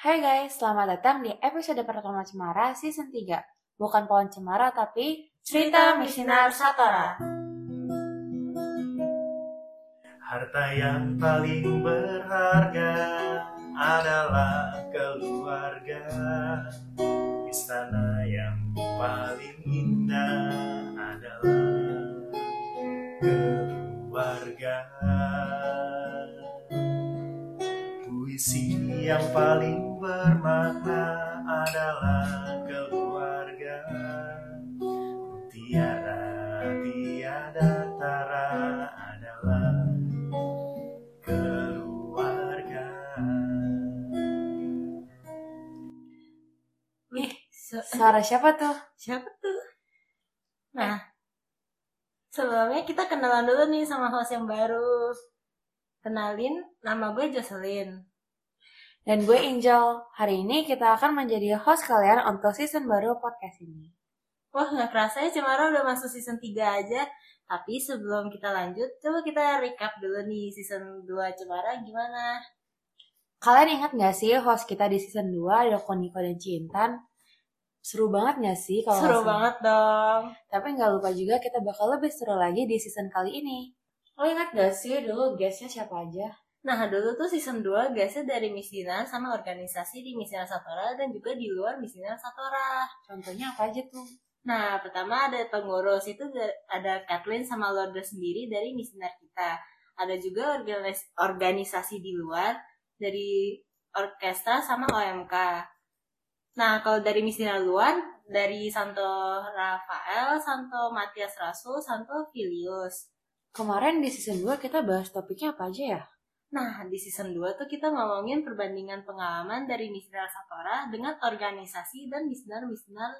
Hai guys, selamat datang di episode pertama Cemara season 3. Bukan pohon cemara tapi cerita Misinar Satora. Harta yang paling berharga adalah keluarga. Istana yang paling indah adalah keluarga. Puisi yang paling bermakna adalah keluarga. Tiada tiada tara adalah keluarga. Wih, su- Suara siapa tuh? siapa tuh? Nah, sebelumnya kita kenalan dulu nih sama host yang baru. Kenalin, nama gue Jocelyn. Dan gue Angel. Hari ini kita akan menjadi host kalian untuk season baru podcast ini. Wah, nggak kerasa ya Cemara udah masuk season 3 aja. Tapi sebelum kita lanjut, coba kita recap dulu nih season 2 Cemara gimana? Kalian ingat gak sih host kita di season 2 ada Koniko dan Cintan? Seru banget gak sih kalau Seru banget dong. Tapi nggak lupa juga kita bakal lebih seru lagi di season kali ini. Lo ingat gak sih dulu guestnya siapa aja? Nah, dulu tuh season 2 guysnya dari Miss Dinar sama organisasi di Miss Dinar Satora dan juga di luar Miss Dinar Satora. Contohnya apa aja tuh? Nah, pertama ada pengurus itu da- ada Kathleen sama Lorda sendiri dari Miss Dinar kita. Ada juga organis- organisasi di luar dari orkestra sama OMK. Nah, kalau dari Miss Dinar luar, dari Santo Rafael, Santo Matias Rasul, Santo Filius. Kemarin di season 2 kita bahas topiknya apa aja ya? Nah, di season 2 tuh kita ngomongin perbandingan pengalaman dari Miss Dinar Satora dengan organisasi dan Dinar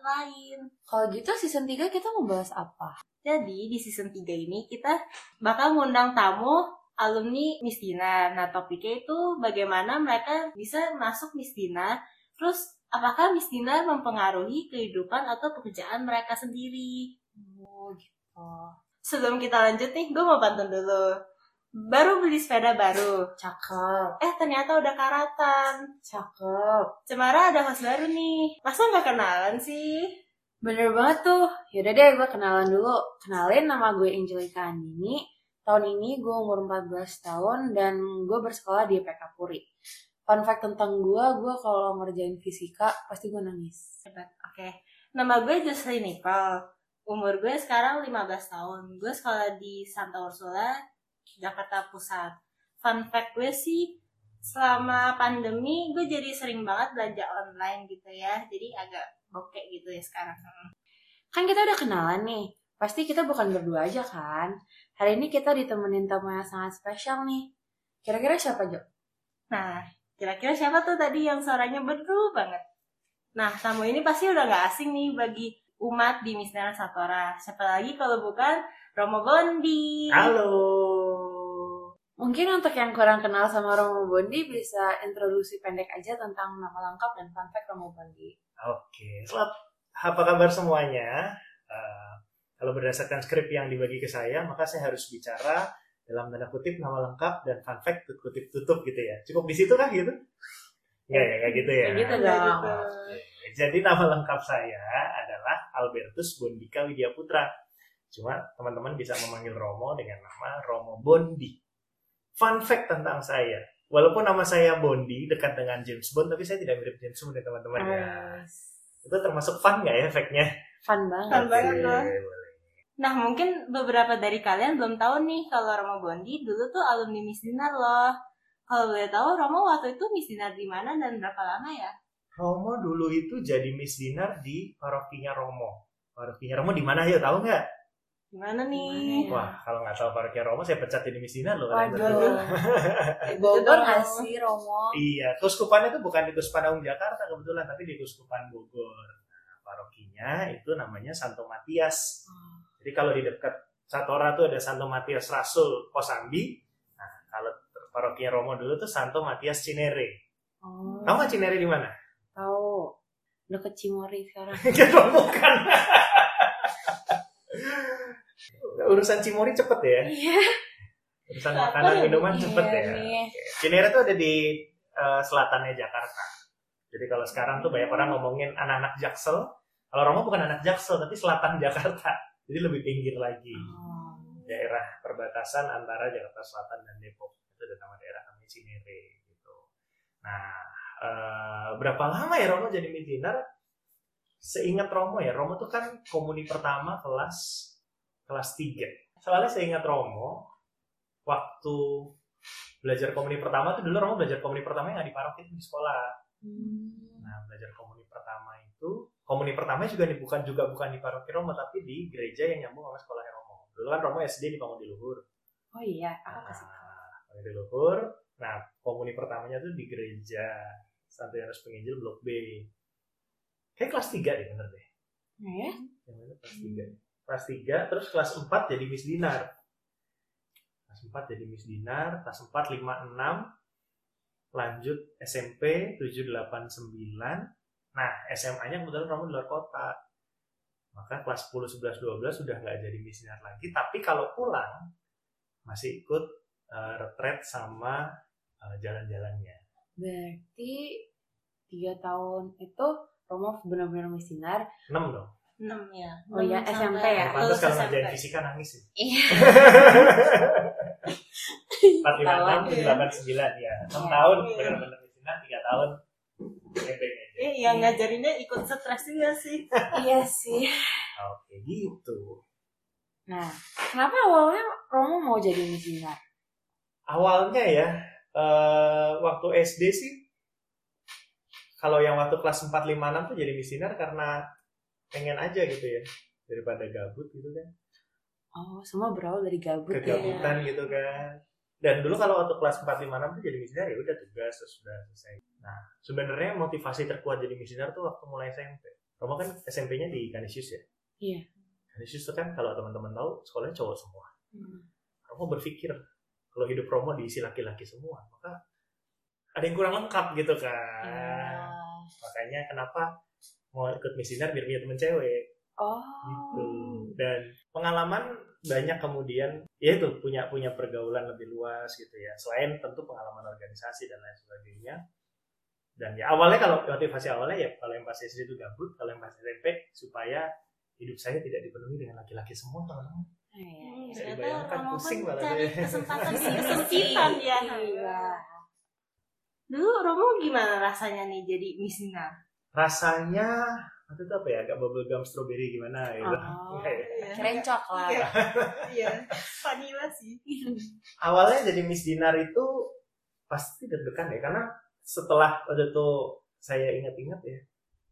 lain. Kalau gitu season 3 kita mau bahas apa? Jadi di season 3 ini kita bakal ngundang tamu alumni Miss Dinar. Nah topiknya itu bagaimana mereka bisa masuk Miss Dinar. Terus apakah Miss Dinar mempengaruhi kehidupan atau pekerjaan mereka sendiri. Oh gitu. Sebelum kita lanjut nih, gue mau pantun dulu. Baru beli sepeda baru. Cakep, Eh ternyata udah karatan. cakep. Cemara ada host baru nih. Masa nggak kenalan sih? Bener banget tuh. Yaudah deh gue kenalan dulu. Kenalin nama gue Angelika Andini. Tahun ini gue umur 14 tahun dan gue bersekolah di PK Puri. Fun fact tentang gue, gue kalau ngerjain fisika pasti gue nangis. Hebat. Oke. Nama gue Jocelyn Nicole. Umur gue sekarang 15 tahun. Gue sekolah di Santa Ursula, Jakarta Pusat. Fun fact gue sih, selama pandemi gue jadi sering banget belanja online gitu ya. Jadi agak bokek gitu ya sekarang. Kan kita udah kenalan nih. Pasti kita bukan berdua aja kan? Hari ini kita ditemenin tamu yang sangat spesial nih. Kira-kira siapa Jo? Nah, kira-kira siapa tuh tadi yang suaranya beru banget? Nah, tamu ini pasti udah gak asing nih bagi umat di Misdana Satora. Siapa lagi kalau bukan Romo Bondi. Halo. Mungkin untuk yang kurang kenal sama Romo Bondi bisa introduksi pendek aja tentang nama lengkap dan fun fact Romo Bondi. Oke, selamat. Apa kabar semuanya? Eh, kalau berdasarkan skrip yang dibagi ke saya, maka saya harus bicara dalam tanda kutip nama lengkap dan fun fact kutip tutup gitu ya. Cukup di situ kah gitu? Enggak ya, kayak gitu ya. Kayak gitu dong. Jadi nama lengkap saya adalah Albertus Bondika Widya Putra. Cuma teman-teman bisa memanggil Romo dengan nama Romo Bondi. Fun fact tentang saya. Walaupun nama saya Bondi dekat dengan James Bond, tapi saya tidak mirip James Bond ya teman-teman ya. Itu termasuk fun nggak ya efeknya? Fun banget. Fun banget loh. boleh. Nah, mungkin beberapa dari kalian belum tahu nih kalau Romo Bondi dulu tuh alumni Miss Dinar loh. Kalau boleh tahu, Romo waktu itu Miss Dinar di mana dan berapa lama ya? Romo dulu itu jadi Miss Dinar di parokinya Romo. Parokinya Romo di mana ya tahu nggak? Gimana Gimana nih? ya? Wah, kalau nggak tahu parokinya Romo, saya pecat jadi Miss Dinar loh. Waduh. Bogor nggak sih Romo? Iya, keuskupannya itu bukan di Keuskupan Agung Jakarta kebetulan, tapi di Keuskupan Bogor. Nah, parokinya itu namanya Santo Matias. Jadi kalau di dekat Satora tuh ada Santo Matias Rasul Kosambi. Nah, kalau parokinya Romo dulu tuh Santo Matias Cinere. Oh, Tahu nggak Cinere di mana? tahu. Deket Cimori sekarang. Bukan. Urusan Cimori cepet ya. Iya. Urusan makanan ya, Bu? minuman cepet Iya ya. Cinere tuh ada di eh, selatannya Jakarta. Jadi kalau sekarang tuh banyak orang ngomongin anak-anak Jaksel. Kalau Romo bukan anak Jaksel, tapi selatan Jakarta. Jadi lebih pinggir lagi. Oh. Daerah perbatasan antara Jakarta Selatan dan Depok. Itu ada nama daerah namanya Cinere gitu. Nah, eh, berapa lama ya Romo jadi Midinar? Seingat Romo ya, Romo tuh kan komuni pertama kelas kelas 3. Soalnya seingat Romo, waktu belajar komuni pertama tuh dulu Romo belajar komuni pertama yang di paroki itu di sekolah. Hmm. Nah, belajar komuni pertama itu, komuni pertama juga di, bukan juga bukan di paroki Romo, tapi di gereja yang nyambung sama sekolahnya Romo. Dulu kan Romo SD di Bangun di Luhur. Oh iya, aku kasih. Nah, Luhur. Nah, komuni pertamanya tuh di gereja Santo Yohanes Penginjil Blok B. Kayak kelas 3 deh, bener deh. Nah, ya? Yang mana kelas 3. Kelas 3, terus kelas 4 jadi Miss Dinar. Kelas 4 jadi Miss Dinar, kelas 4, 5, 6, lanjut SMP 789. Nah, SMA-nya kebetulan kamu di luar kota. Maka kelas 10, 11, 12 sudah nggak jadi Miss Dinar lagi. Tapi kalau pulang, masih ikut eh, retret sama eh, jalan-jalannya. Berarti tiga tahun itu Romo benar-benar misinar. 6 dong. 6 ya. Oh iya, SMP ya? Pantas kalau ngerjain fisika nangis sih. Iya. 456, 789 ya. 6 Iya. tahun benar-benar Dinar, 3 tahun. Eh, yang ngajarinnya ikut stres juga sih. iya sih. Oke, gitu. Nah, kenapa awalnya Romo mau jadi misinar? awalnya ya eh, waktu SD sih kalau yang waktu kelas 4 5 6 tuh jadi misinar karena pengen aja gitu ya daripada gabut gitu kan Oh, semua berawal dari gabut ya. kegabutan gitu kan dan dulu kalau waktu kelas 4 5 6 tuh jadi misinar ya udah tugas terus sudah selesai nah sebenarnya motivasi terkuat jadi misinar tuh waktu mulai SMP Romo kan SMP-nya di Canisius ya Iya. Canisius tuh kan kalau teman-teman tahu sekolahnya cowok semua Hmm. Romo berpikir kalau hidup Romo diisi laki-laki semua, maka ada yang kurang lengkap gitu kan. Iya. Makanya kenapa mau ikut misinar biar punya temen cewek Oh. gitu. Dan pengalaman banyak kemudian ya itu punya punya pergaulan lebih luas gitu ya. Selain tentu pengalaman organisasi dan lain sebagainya. Dan ya awalnya kalau motivasi awalnya ya kalau yang pas SD itu gabut, kalau yang pas SMP supaya hidup saya tidak dipenuhi dengan laki-laki semua teman-teman. Iya. Hmm, Bisa ternyata dibayangkan, pusing malah cari kesempatan di kesempitan ya. Iya. Dulu Romo gimana rasanya nih jadi misinar? Rasanya waktu itu apa ya agak bubble gum strawberry gimana gitu. Oh. Kayak- Iya. Kirain coklat. Iya. Iya. Vanilla sih. awalnya jadi Miss Dinar itu pasti deg-degan ya karena setelah waktu itu saya ingat-ingat ya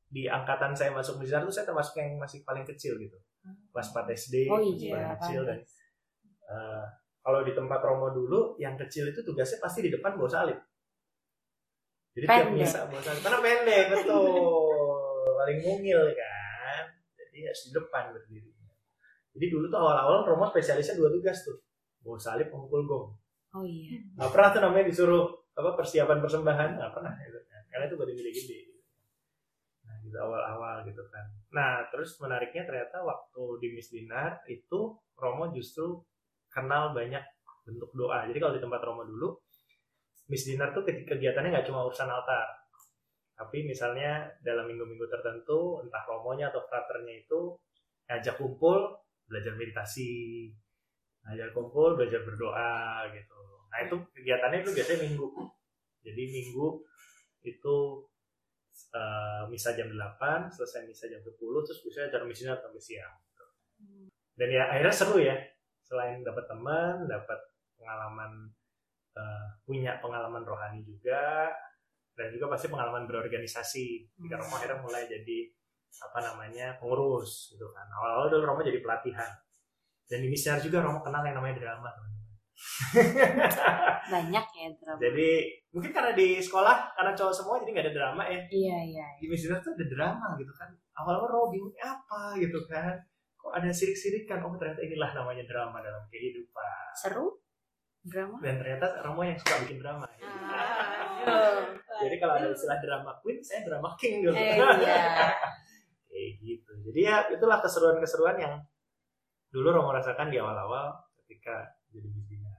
di angkatan saya masuk Miss Dinar itu saya termasuk yang masih paling kecil gitu kelas 4 SD Oh masih iya, paling kecil dan eh, kalau di tempat Romo dulu yang kecil itu tugasnya pasti di depan bawa salib jadi tiap Pendek. misa bawa salib karena pendek betul. Paling mungil kan. Jadi harus di depan berdiri. Jadi dulu tuh awal-awal Romo spesialisnya dua tugas tuh. Bawa salib memukul gong Oh iya. nggak pernah tuh namanya disuruh apa persiapan persembahan. Nggak pernah gitu kan. Karena itu baru gede-gede gitu. nah gitu awal-awal gitu kan. Nah terus menariknya ternyata waktu di Miss Dinar itu Romo justru kenal banyak bentuk doa. Jadi kalau di tempat Romo dulu Miss Dinar tuh kegi- kegiatannya nggak cuma urusan altar. Tapi misalnya dalam minggu-minggu tertentu entah Romonya atau fraternya itu ngajak kumpul belajar meditasi. Ngajak kumpul belajar berdoa gitu. Nah itu kegiatannya itu biasanya minggu. Jadi minggu itu eh, misa jam 8 selesai misa jam 10 terus biasanya acara misinya sampai siang gitu. dan ya akhirnya seru ya. Selain dapat teman dapat pengalaman eh, punya pengalaman rohani juga dan juga pasti pengalaman berorganisasi. Jika Hmm. Romo akhirnya mulai jadi apa namanya pengurus gitu kan. Awal-awal dulu Romo jadi pelatihan. Dan di misiar juga Romo kenal yang namanya drama teman-teman. Banyak ya drama. jadi mungkin karena di sekolah karena cowok semua jadi nggak ada drama ya. Iya, iya. di misiar tuh ada drama gitu kan. Awal-awal Romo bingung "Ini apa? gitu kan. Kok ada sirik-sirikan oh ternyata inilah namanya drama dalam kehidupan. Seru? Drama? dan ternyata Romo yang suka bikin drama ya. Aduh. jadi kalau ada istilah drama queen saya drama king gitu Eh, iya. kayak gitu jadi ya itulah keseruan-keseruan yang dulu Romo rasakan di awal-awal ketika jadi Miss Dinar.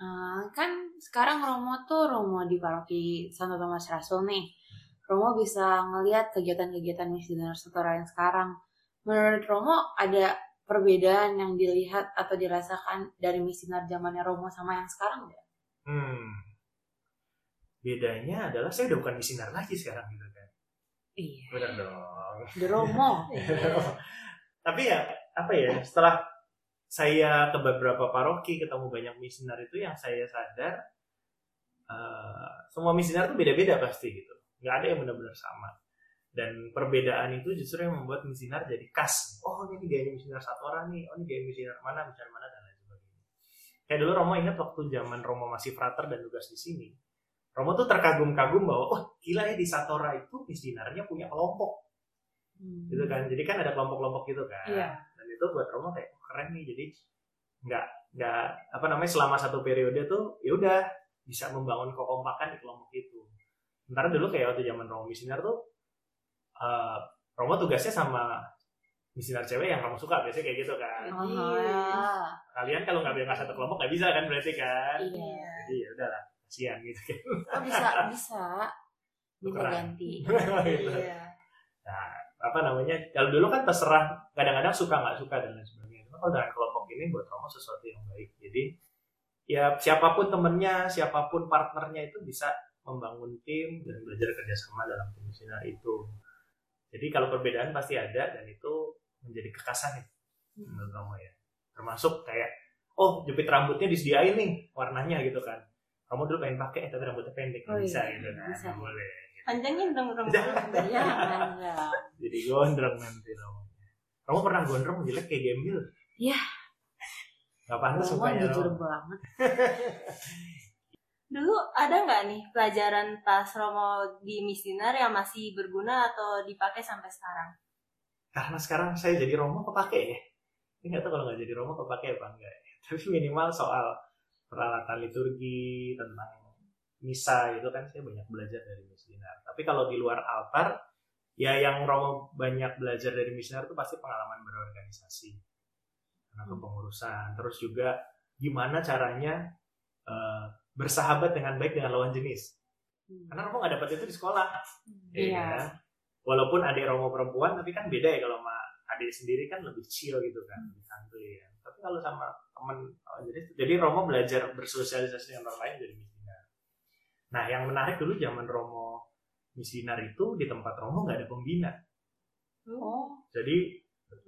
Eh, kan sekarang Romo tuh Romo di paroki Santo Thomas Rasul nih. Romo bisa ngelihat kegiatan-kegiatan misioner Satora yang sekarang. Menurut Romo ada perbedaan yang dilihat atau dirasakan dari misioner zamannya Romo sama yang sekarang nggak? Hmm. Bedanya adalah saya udah bukan misioner lagi sekarang gitu kan. Iya. Benar dong. Di Romo. Tapi ya apa ya setelah saya ke beberapa paroki ketemu banyak misioner itu yang saya sadar eh, semua misioner itu beda-beda pasti gitu. Nggak ada yang benar-benar sama. Dan perbedaan itu justru yang membuat misioner jadi khas. Oh ini gaya misioner satu orang nih. Oh ini gaya misioner mana, misioner mana dan lain sebagainya. Kayak dulu Romo ingat waktu zaman Romo masih frater dan tugas di sini. Romo tuh terkagum-kagum bahwa oh gila ya di Satora itu misionernya punya kelompok Hmm. gitu kan jadi kan ada kelompok-kelompok gitu kan Iya. dan itu buat Romo kayak oh, keren nih jadi nggak nggak apa namanya selama satu periode tuh ya udah bisa membangun kekompakan di kelompok itu sementara dulu kayak waktu zaman Romo misioner tuh eh, Romo tugasnya sama misioner cewek yang Romo suka biasanya kayak gitu kan Oh, ya. kalian kalau nggak bilang satu kelompok nggak bisa kan berarti kan Iya. jadi ya udahlah kasihan gitu kan Oh bisa bisa. Tukeran. ganti. Gitu. Iya. Nah, apa namanya? Kalau dulu kan terserah, kadang-kadang suka nggak suka dan lain sebagainya. Cuma kalau dengan kelompok ini buat Romo sesuatu yang baik. Jadi ya siapa pun temennya, siapa pun partnernya itu bisa membangun tim dan belajar kerjasama dalam tim sinar itu. Jadi kalau perbedaan pasti ada dan itu menjadi kekasan ya menurut Romo ya. Termasuk kayak oh jepit rambutnya disediain nih warnanya gitu kan. Romo dulu pengen pakai tapi rambutnya pendek Oh, nggak bisa iya, gitu kan. bisa. Boleh. Panjangin dong. Jangan dong. Jadi gondrong nanti Romo. Romo pernah gondrong jelek kayak gembel. Iya. Gak pantas Romo mukanya jujur banget. Dulu ada nggak nih pelajaran pas Romo di misioner yang masih berguna atau dipakai sampai sekarang? Karena sekarang saya jadi Romo kepake ya. Ini nggak tahu kalau nggak jadi Romo kepake apa enggak. ya. Tapi minimal soal peralatan liturgi tentang misa itu kan saya banyak belajar dari misioner. Tapi kalau di luar altar, ya yang Romo banyak belajar dari misioner itu pasti pengalaman berorganisasi, karena Hmm. kepengurusan. Terus juga gimana caranya eh, bersahabat dengan baik dengan lawan jenis. Karena Romo nggak dapat itu di sekolah. ya Iya. kan? Walaupun adik Romo perempuan, tapi kan beda ya kalau sama adik sendiri kan lebih chill gitu kan, lebih santuy ya. Tapi kalau sama temen, oh, jadi jadi Romo belajar bersosialisasi dengan orang lain dari misinar. Nah, yang menarik dulu zaman Romo misinar itu di tempat Romo nggak ada pembina. Oh. Jadi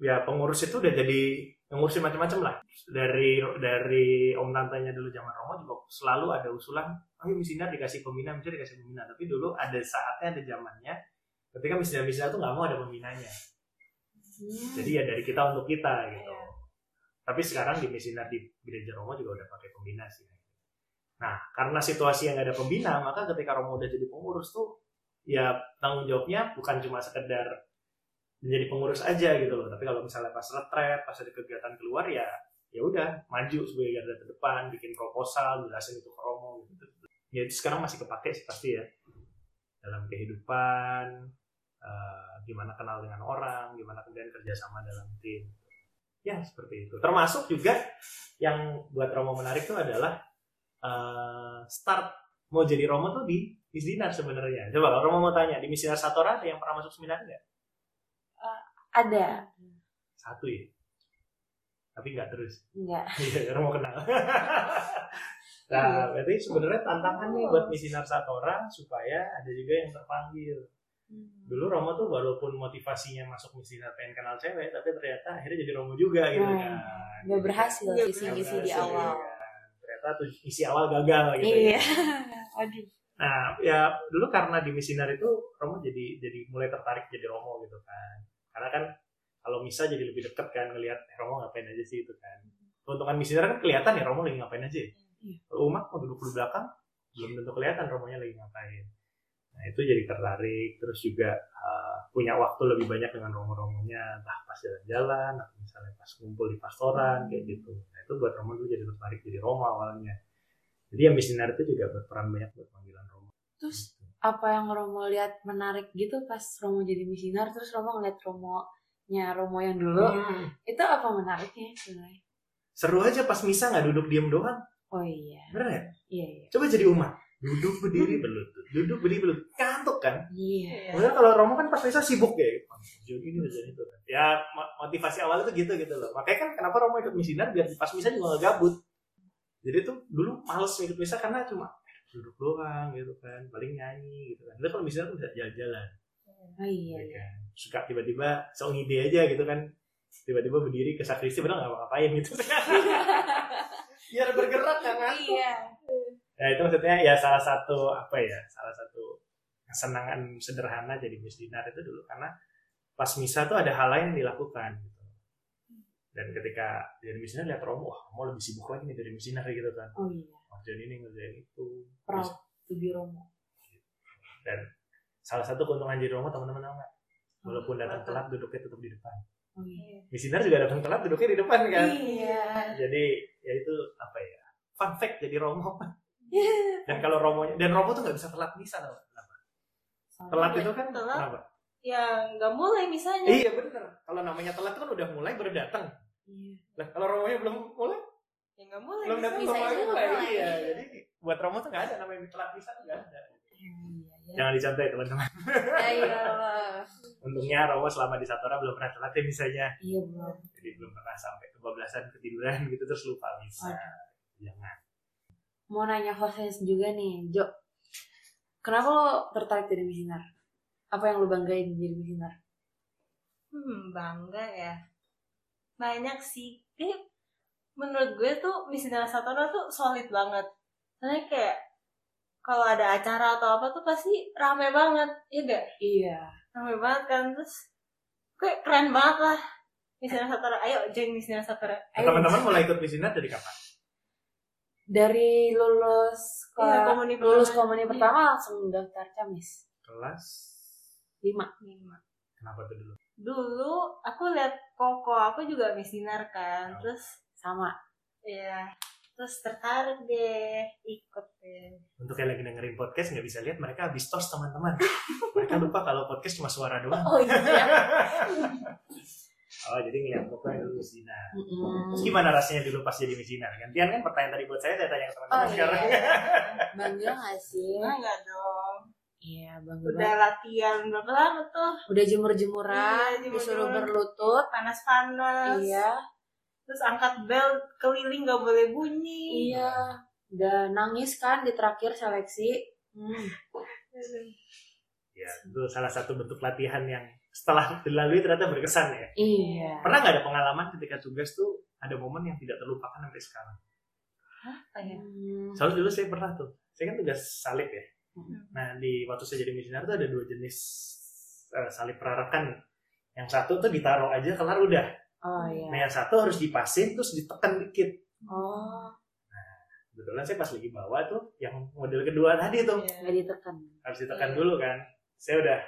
ya pengurus itu udah jadi ngurusin macam-macam lah. Dari dari om tantenya dulu zaman Romo juga selalu ada usulan, ayo misinar dikasih pembina, misinar dikasih pembina. Tapi dulu ada saatnya, ada zamannya ketika misinar-misinar tuh nggak mau ada pembinanya. Hmm. Jadi ya dari kita untuk kita gitu. Tapi sekarang di misinar di gereja Romo juga udah pakai pembina sih. Nah, karena situasi yang nggak ada pembina, maka ketika Romo udah jadi pengurus tuh, ya tanggung jawabnya bukan cuma sekedar menjadi pengurus aja gitu loh. Tapi kalau misalnya pas retret, pas ada kegiatan keluar ya, ya udah maju sebagai garda terdepan, bikin proposal, jelasin itu ke Romo gitu. Ya itu sekarang masih kepake sih pasti ya dalam kehidupan, eh, gimana kenal dengan orang, gimana kemudian kerjasama dalam tim. Ya seperti itu. Termasuk juga yang buat Romo menarik itu adalah eh, start mau jadi Romo tuh di Misdinar sebenarnya. Coba kalau Romo mau tanya di Misdinar Satora ada yang pernah masuk seminar nggak? Ada. Satu ya. Tapi nggak terus. Enggak. Iya, Romo kenal. nah, berarti sebenarnya tantangan nih buat Misinar Satora supaya ada juga yang terpanggil. Dulu Romo tuh walaupun motivasinya masuk Misinar pengen kenal cewek, tapi ternyata akhirnya jadi Romo juga gitu Hmm. kan. Nggak berhasil Nggak visi-visi di awal. kan. Ternyata tuh isi awal gagal gitu. Iya. ya. Aduh. Nah, ya dulu karena di Misinar itu Romo jadi jadi mulai tertarik jadi Romo gitu kan. Karena kan kalau misa jadi lebih deket kan ngelihat eh, Romo ngapain aja sih itu kan. Keuntungan Misinar kan kelihatan ya Romo lagi ngapain aja. ya. Iya. Kalau umat mau duduk di belakang belum tentu kelihatan Romonya lagi ngapain. Nah, itu jadi tertarik terus juga uh, punya waktu lebih banyak dengan Romo-Romonya entah pas jalan-jalan atau misalnya pas ngumpul di pastoran kayak gitu. Nah, itu buat Romo dulu jadi tertarik jadi Romo awalnya. Jadi yang misinar itu juga berperan banyak buat panggilan Romo. Terus apa yang Romo lihat menarik gitu pas Romo jadi misinar terus Romo ngeliat Romo-nya Romo yang dulu Hmm. itu apa menariknya sebenarnya? Seru aja pas misa nggak duduk diem doang. Oh iya. Bener ya? Iya iya. Coba jadi umat. duduk berdiri berlutut duduk berdiri berlutut kantuk kan Iya. Maksudnya kalau Romo kan pas Misa sibuk ya jadi ini jadi itu kan ya mo- motivasi awal itu gitu gitu loh makanya kan kenapa Romo ikut misinar biar pas Misa juga gak gabut jadi tuh dulu males ikut Misa karena cuma duduk doang gitu kan paling nyanyi gitu kan tapi kalau misinar tuh bisa jalan-jalan Oh iya. ya iya. kan suka tiba-tiba sok ngide aja gitu kan tiba-tiba berdiri ke sakristi padahal nggak ngapain gitu biar bergerak kan Iya. ya itu maksudnya ya salah satu apa ya salah satu kesenangan sederhana jadi misdinar itu dulu karena pas misa tuh ada hal lain yang dilakukan gitu dan ketika jadi misinar lihat Romo wah mau lebih sibuk lagi nih dari misinar gitu kan Oh iya. ngerjain ini ngerjain itu Proud to be Romo. dan salah satu keuntungan jadi Romo teman-teman tahu nggak walaupun datang telat duduknya tetap di depan Oh iya. juga datang telat duduknya di depan kan Iya. jadi ya itu apa ya fun fact jadi Romo dan kalau Romonya dan Romo tuh nggak bisa telat misa tau nggak? kenapa telat itu kan Telat. kenapa Ya nggak mulai misalnya. iya bener kalau namanya telat kan udah mulai baru datang Iya. lah kalau Romonya belum mulai Ya nggak mulai. belum datang belum Misanya mulai mulai. iya jadi buat Romo tuh nggak ada namanya telat misa tuh nggak ada Iya. Jangan dicontoh ya teman-teman Ya iyalah. untungnya Romo selama di Satora belum pernah telat ya misanya Iya belum. jadi belum pernah sampai kebablasan ketiduran gitu terus lupa misa jangan Mau nanya hostnya juga nih, Jo. Kenapa lo tertarik jadi misinar? Apa yang lo banggain jadi misinar? Hmm, bangga ya. Banyak sih. Ini menurut gue tuh Misinar Satona tuh solid banget. Soalnya kayak kalau ada acara atau apa tuh pasti rame banget. Iya gak? Iya. Rame banget kan. Terus kayak keren banget lah. Misinar Satona. Ayo join Misinar Satona. Nah, teman-teman mulai ikut misinar dari kapan Dari lulus ke Iya, komuni lulus pertama. komuni pertama langsung daftar camis. kelas Lima. Lima. kenapa tuh dulu Dulu aku lihat Koko, aku juga Misinar kan. Oh. Terus Sama. ya terus tertarik deh Untuk yang lagi dengerin podcast nggak bisa lihat mereka habis tos teman-teman. mereka lupa kalau podcast cuma suara doang. Oh iya. Oh jadi ngeliat pokoknya dulu misinar. Mm-mm. Terus gimana rasanya dulu pas jadi misinar? Gantian kan pertanyaan tadi buat saya, saya tanya ke teman-teman Oh, sekarang. iya. Bangga gak sih? Enggak dong. Iya, bangga Udah latihan berapa lama tuh? Udah jemur-jemuran, Iya, jemur-jemuran. disuruh berlutut. Panas-panas. Iya, Terus angkat bel keliling gak boleh bunyi. iya. Udah nangis kan di terakhir seleksi. Hmm. Ya itu salah satu bentuk latihan yang setelah dilalui ternyata berkesan ya. Iya. Pernah nggak ada pengalaman ketika tugas tuh ada momen yang tidak terlupakan sampai sekarang? Apa ya? Hmm. Soalnya dulu saya pernah tuh. Saya kan tugas salib ya. Hmm. Nah di waktu saya jadi misinar tuh ada dua jenis eh, salib perarakan. Yang satu tuh ditaruh aja kelar udah. Oh iya. Nah yang satu harus dipasin terus ditekan dikit. Oh, Kebetulan saya pas lagi bawa tuh yang model kedua tadi tuh Iya. nggak ditekan. harus ditekan Iya. dulu kan. Saya udah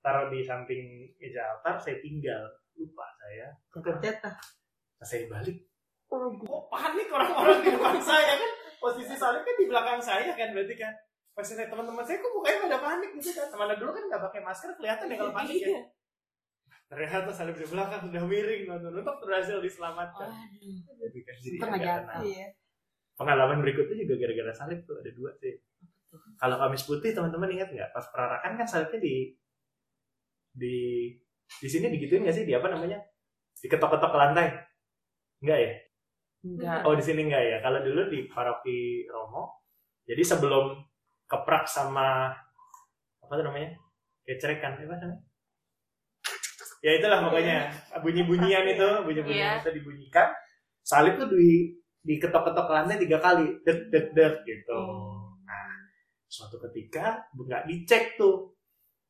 taruh di samping meja altar, saya tinggal lupa saya. Tekan. Jatuh. Pas saya balik, kok panik orang-orang di depan saya kan posisi salib kan di belakang saya kan berarti kan. Pas saya teman-teman saya kok mukanya pada panik gitu kan. Teman dulu kan nggak pakai masker kelihatan ya kalau panik ya. Ternyata salib di belakang sudah miring nonton untuk berhasil diselamatkan. Waduh. Jadi kan jadi Untung Pengalaman berikutnya juga gara-gara salib tuh ada dua sih. Kalau Kamis Putih teman-teman ingat nggak? Pas perarakan kan salibnya di di di sini digituin nggak sih? Di apa namanya? Diketok-ketok ke lantai? Enggak ya? Enggak. Oh di sini enggak ya? Kalau dulu di paroki Romo, jadi sebelum keprak sama apa tuh namanya? Kecerekan, apa namanya? Ya itulah pokoknya bunyi-bunyian itu, bunyi-bunyian Iya. itu dibunyikan. Salib tuh di diketok-ketok ke lantai tiga kali, dek dek dek gitu. Nah, suatu ketika nggak dicek tuh,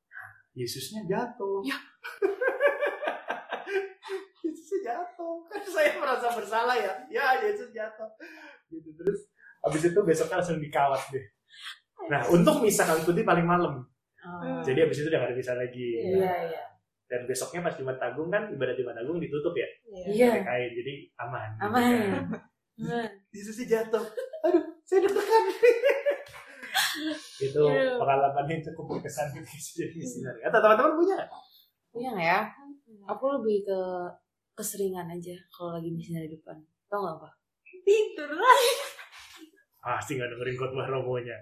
Nah, Yesusnya jatuh. Ya. Yesusnya jatuh. Kan saya merasa bersalah ya. Ya, Yesus jatuh. Gitu terus habis itu besoknya langsung dikawat deh. Nah, untuk misa kali putih paling malam. Oh. Jadi habis itu udah gak ada misa lagi. Iya, iya. Dan besoknya pas Jumat Agung kan ibadah Jumat Agung ditutup ya. Iya. Pakai kain. Jadi aman. gitu Aman. kan. Aman. Yesusnya jatuh. Aduh, saya deg-degan. itu Iya. pengalaman yang cukup berkesan ketika jadi misioner. Atau teman-teman punya nggak? Iya nggak ya? Aku lebih ke keseringan aja kalau lagi misalnya di depan. Tau gak apa? Tidur lah. Pasti nggak dengerin khotbah romonya.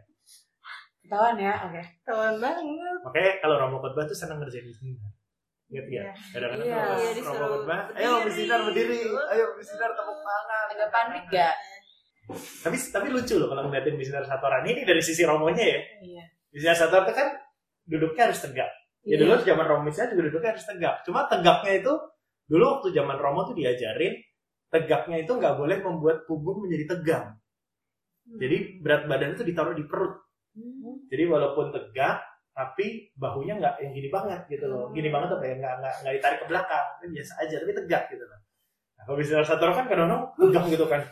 Ketahuan ya, oke. Ketahuan banget. Makanya kalau Romo khotbah tuh senang ngerjain seminar. Ingat ya? Iya. Kadang-kadang Iya. Iya, disuruh khotbah, berdiri. ayo misinar berdiri, ayo misinar tepuk tangan. Agak panik gak? Tapi tapi lucu loh kalau ngeliatin misinar satoran ini dari sisi Romonya ya. Iya. Misinar satoran itu kan duduknya harus tegak. Ya dulu zaman Romo misalnya juga duduknya harus tegak. Cuma tegaknya itu dulu waktu zaman Romo tuh diajarin tegaknya itu nggak boleh membuat punggung menjadi tegang. Jadi berat badan itu ditaruh di perut. Hmm. Jadi walaupun tegak, tapi bahunya nggak yang gini banget gitu loh. Gini banget apa ya nggak nggak nggak ditarik ke belakang, kan biasa aja tapi tegak gitu loh. Nah, kalau misalnya satu orang kan kadang-kadang tegang gitu kan,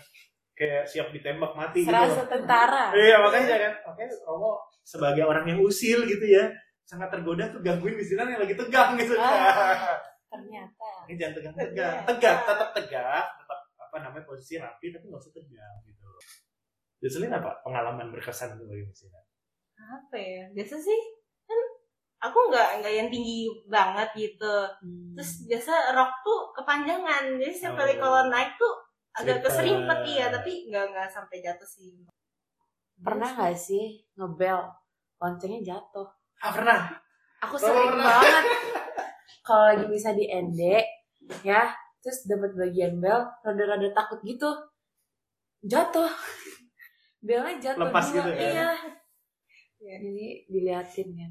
kayak siap ditembak mati gitu. Serasa loh. tentara. Iya makanya kan, oke Romo sebagai orang yang usil gitu ya, sangat tergoda tuh gangguin misinar yang lagi tegang gitu. Ah. Ternyata. Ini jangan tegang-tegang, tegak, tetap tegak, tetap apa namanya posisi rapi tapi nggak usah tegang gitu. loh. Jocelyn apa pengalaman berkesan sebagai misinar? Apa ya? Biasa sih kan aku nggak nggak yang tinggi banget gitu. Hmm. Terus biasa rok tuh kepanjangan. Jadi setiap kali Oh. kalau naik tuh agak keserimpet iya, tapi nggak nggak sampai jatuh sih. Pernah gak sih ngebel loncengnya jatuh? Ah pernah. Aku Oh, sering pernah. banget. Kalau lagi bisa di ND, ya, terus dapat bagian bel, rada-rada takut gitu, jatuh. Belnya jatuh Lepas dua, gitu kan? Iya. Iya. Jadi diliatin kan.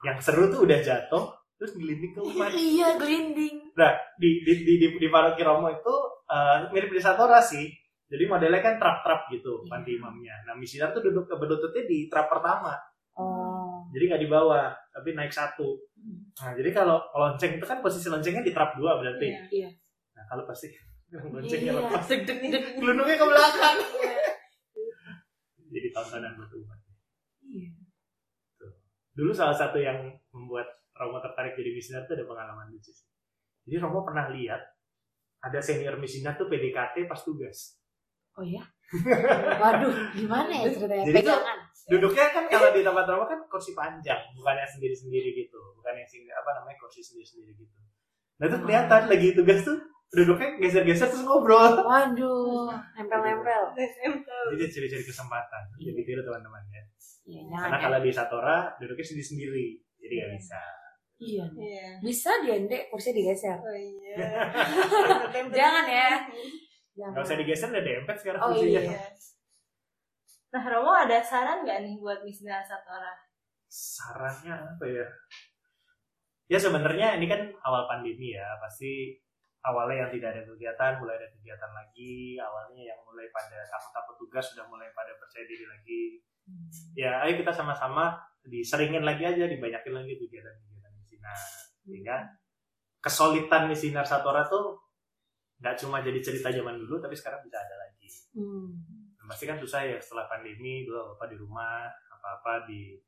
Yang seru tuh udah jatuh, terus gelinding ke umat. Iya, gelinding. Nah, di di di di, di paroki Romo itu eh, mirip di Satora sih. Jadi modelnya kan trap-trap gitu, Iya. panti imamnya. Nah, misinar tuh duduk berlututnya di trap pertama. Oh. Jadi nggak di bawah, tapi naik satu. Nah, jadi kalau lonceng itu kan posisi loncengnya di trap dua berarti. Iya. Iya. Nah, kalau pasti loncengnya Iya. lepas, gelundungnya ke belakang. Jadi tontonan buat. Iya. Dulu salah satu yang membuat Romo tertarik jadi misinar itu ada pengalaman lucu sih. Jadi Romo pernah lihat ada senior misinar tuh PDKT pas tugas. Oh ya? Waduh, gimana ya ceritanya? Jadi Pegangan. Duduknya kan kalau di tempat Romo kan kursi panjang, bukan yang sendiri-sendiri gitu, bukan yang sing apa namanya kursi sendiri-sendiri gitu. Nah itu kelihatan lagi tugas tuh duduknya geser-geser terus ngobrol. Waduh, nempel-nempel. Jadi cari-cari kesempatan. Jadi tiru teman-teman ya. Iya, Karena ya. kalau di Satora duduknya sendiri-sendiri, jadi nggak bisa. Iya. Iya. Bisa di ND kursi digeser. Oh iya. Jangan ya. Jangan. Nggak usah digeser udah dempet sekarang Oh, kursinya. iya. Nah, Romo ada saran nggak nih buat misinar satu orang? Sarannya apa ya? Ya sebenarnya ini kan awal pandemi ya, pasti awalnya yang tidak ada kegiatan, mulai ada kegiatan lagi, awalnya yang mulai pada takut-takut tugas sudah mulai pada percaya diri lagi. Ya, ayo kita sama-sama diseringin lagi aja, dibanyakin lagi kegiatan-kegiatan misinar. Sehingga kesolidan misinar Satora tuh nggak cuma jadi cerita zaman dulu, tapi sekarang bisa ada lagi. Hmm. Pasti kan susah ya setelah pandemi, dulu apa di rumah, apa-apa di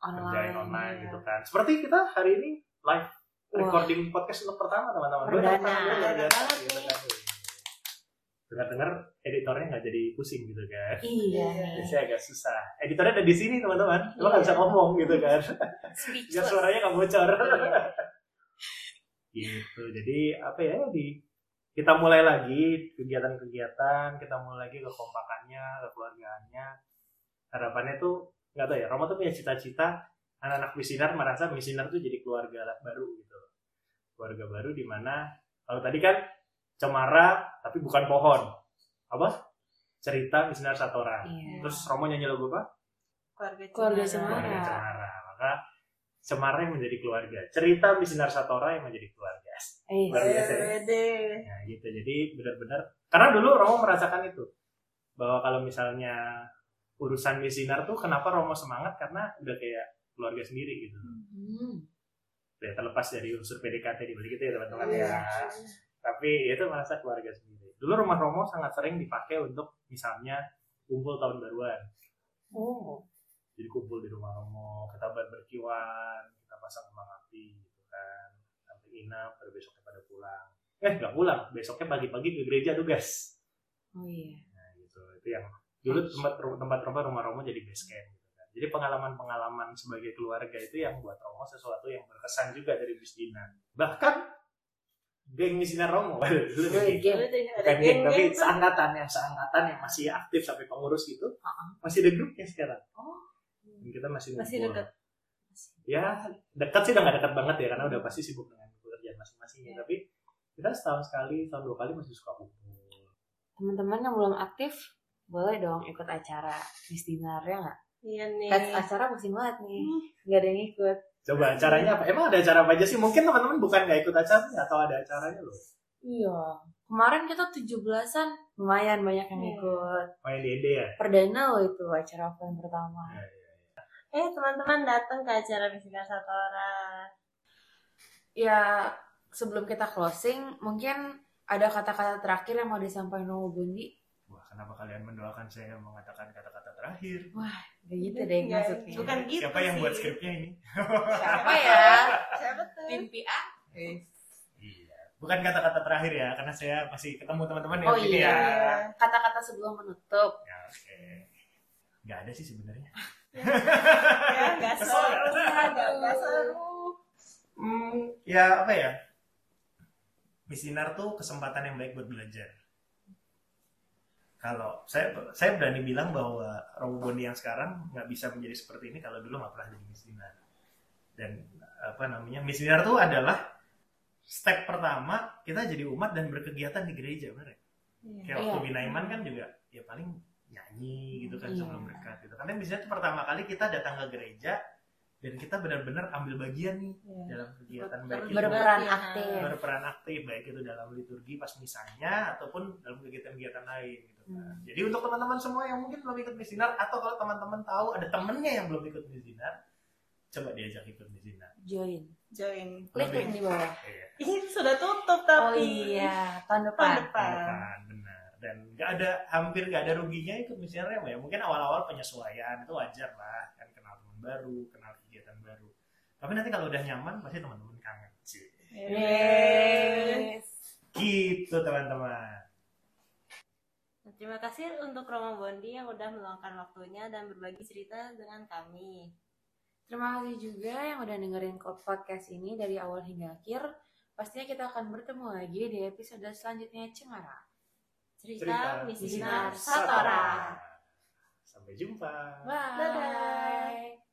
kerjain Online. online ya. gitu kan. Seperti kita hari ini live Wah. recording podcast untuk pertama teman-teman. Perdana. Perdana gitu. Dengar-dengar editornya nggak jadi pusing gitu kan. Iya. Biasanya agak susah. Editornya ada di sini teman-teman. Lo nggak Iya. bisa ngomong gitu kan. Biar suaranya nggak bocor. Iya. gitu. Jadi apa ya di kita mulai lagi kegiatan-kegiatan, kita mulai lagi kekompakannya, kekeluargaannya. Harapannya tuh nggak tahu ya. Roma tuh punya cita-cita anak-anak misinar merasa misinar tuh jadi keluarga baru gitu. Keluarga baru di mana kalau tadi kan cemara tapi bukan pohon. Apa? Cerita misinar Satora. Iya. Terus Romo nyanyi lagu apa? Keluarga Keluarga Cemara. Cemara. keluarga Cemara. Maka Cemara yang menjadi keluarga. Cerita Misinar Satora yang menjadi keluarga. Eh, Luar biasa ya. Wede. Nah, gitu. Jadi benar-benar karena dulu Romo merasakan itu. Bahwa kalau misalnya urusan misinar tuh kenapa Romo semangat karena udah kayak keluarga sendiri gitu. hmm. Ya, terlepas dari unsur PDKT di balik itu ya teman-teman Iya. ya. Tapi itu merasa keluarga sendiri. Dulu rumah Romo sangat sering dipakai untuk misalnya kumpul tahun baruan. Oh. jadi kumpul di rumah Romo kita berberkiwan kita pasang kembang api gitu kan sampai inap baru besoknya pada pulang eh nggak pulang besoknya pagi-pagi ke gereja tugas Oh iya. nah gitu itu yang dulu tempat tempat rumah rumah Romo jadi base camp gitu kan jadi pengalaman-pengalaman sebagai keluarga itu yang buat Romo sesuatu yang berkesan juga dari Bisdina bahkan geng misinar Romo geng. bukan geng tapi seangkatan yang seangkatan yang masih aktif sampai pengurus gitu Uh-uh. masih ada grupnya sekarang Dan kita masih Masih deket. Ya, dekat sih udah gak dekat banget ya karena udah pasti sibuk dengan pekerjaan masing-masing ya. Iya. Tapi kita setahun sekali, tahun dua kali masih suka kumpul. Teman-teman yang belum aktif, boleh dong ikut acara Miss Dinar ya nggak? Iya nih. Kan acara musim banget nih, nggak ada yang ikut. Coba acaranya apa? Emang ada acara apa aja sih? Mungkin teman-teman bukan nggak ikut acaranya atau ada acaranya loh. Iya. Kemarin kita 17-an, lumayan banyak yang Iya. ikut. Main di Ede ya? Perdana loh itu acara offline pertama. Eh teman-teman datang ke acara Misinar Satora. Ya, sebelum kita closing, mungkin ada kata-kata terakhir yang mau disampaikan sama Bundi. Wah, kenapa kalian mendoakan saya mengatakan kata-kata terakhir? Gak gitu deh Nggak, maksudnya. bukan gitu Siapa yang sih. buat skripnya ini? Siapa ya? Siapa tuh? Tim PA? Iya. Bukan kata-kata terakhir ya, karena saya masih ketemu teman-teman ya. Oh iya. ya. Kata-kata sebelum menutup. Ya, oke. Nggak ada sih sebenarnya. Ya, nggak seru. ya? Nggak nggak seru. Hmm, ya apa ya? Misinar tuh kesempatan yang baik buat belajar. Kalau saya saya berani bilang bahwa Robo Bondi yang sekarang nggak bisa menjadi seperti ini kalau dulu nggak pernah jadi misinar. Dan apa namanya misinar tuh adalah step pertama kita jadi umat dan berkegiatan di gereja, benar ya? Kayak waktu Iya. Binaiman kan juga ya paling nyanyi gitu kan Iya. sebelum berkat gitu. Karena misalnya itu pertama kali kita datang ke gereja dan kita benar-benar ambil bagian nih Iya. dalam kegiatan Ber- baik itu Berperan Iya. aktif. berperan aktif baik itu dalam liturgi pas misalnya ataupun dalam kegiatan-kegiatan lain gitu. kan. Hmm. Jadi untuk teman-teman semua yang mungkin belum ikut misinar atau kalau teman-teman tahu ada temennya yang belum ikut misinar, coba diajak ikut misinar. Join. Join. Klik link di bawah. Iya. Ini sudah tutup Oh tapi. iya, tahun Tahun depan. depan. Kan, benar. Dan nggak ada hampir nggak ada ruginya ikut misinar ya, ya. Mungkin awal-awal penyesuaian itu wajar lah, kan kenal teman baru, kenal baru. Tapi nanti kalau udah nyaman pasti teman-teman kangen sih. Yeay. Gitu teman-teman. Terima kasih untuk Romo Bondi yang udah meluangkan waktunya dan berbagi cerita dengan kami. Terima kasih juga yang udah dengerin podcast ini dari awal hingga akhir. Pastinya kita akan bertemu lagi di episode selanjutnya Cemara. Cerita, Cerita Misinar Satora. Sampai jumpa. Bye. Dadah.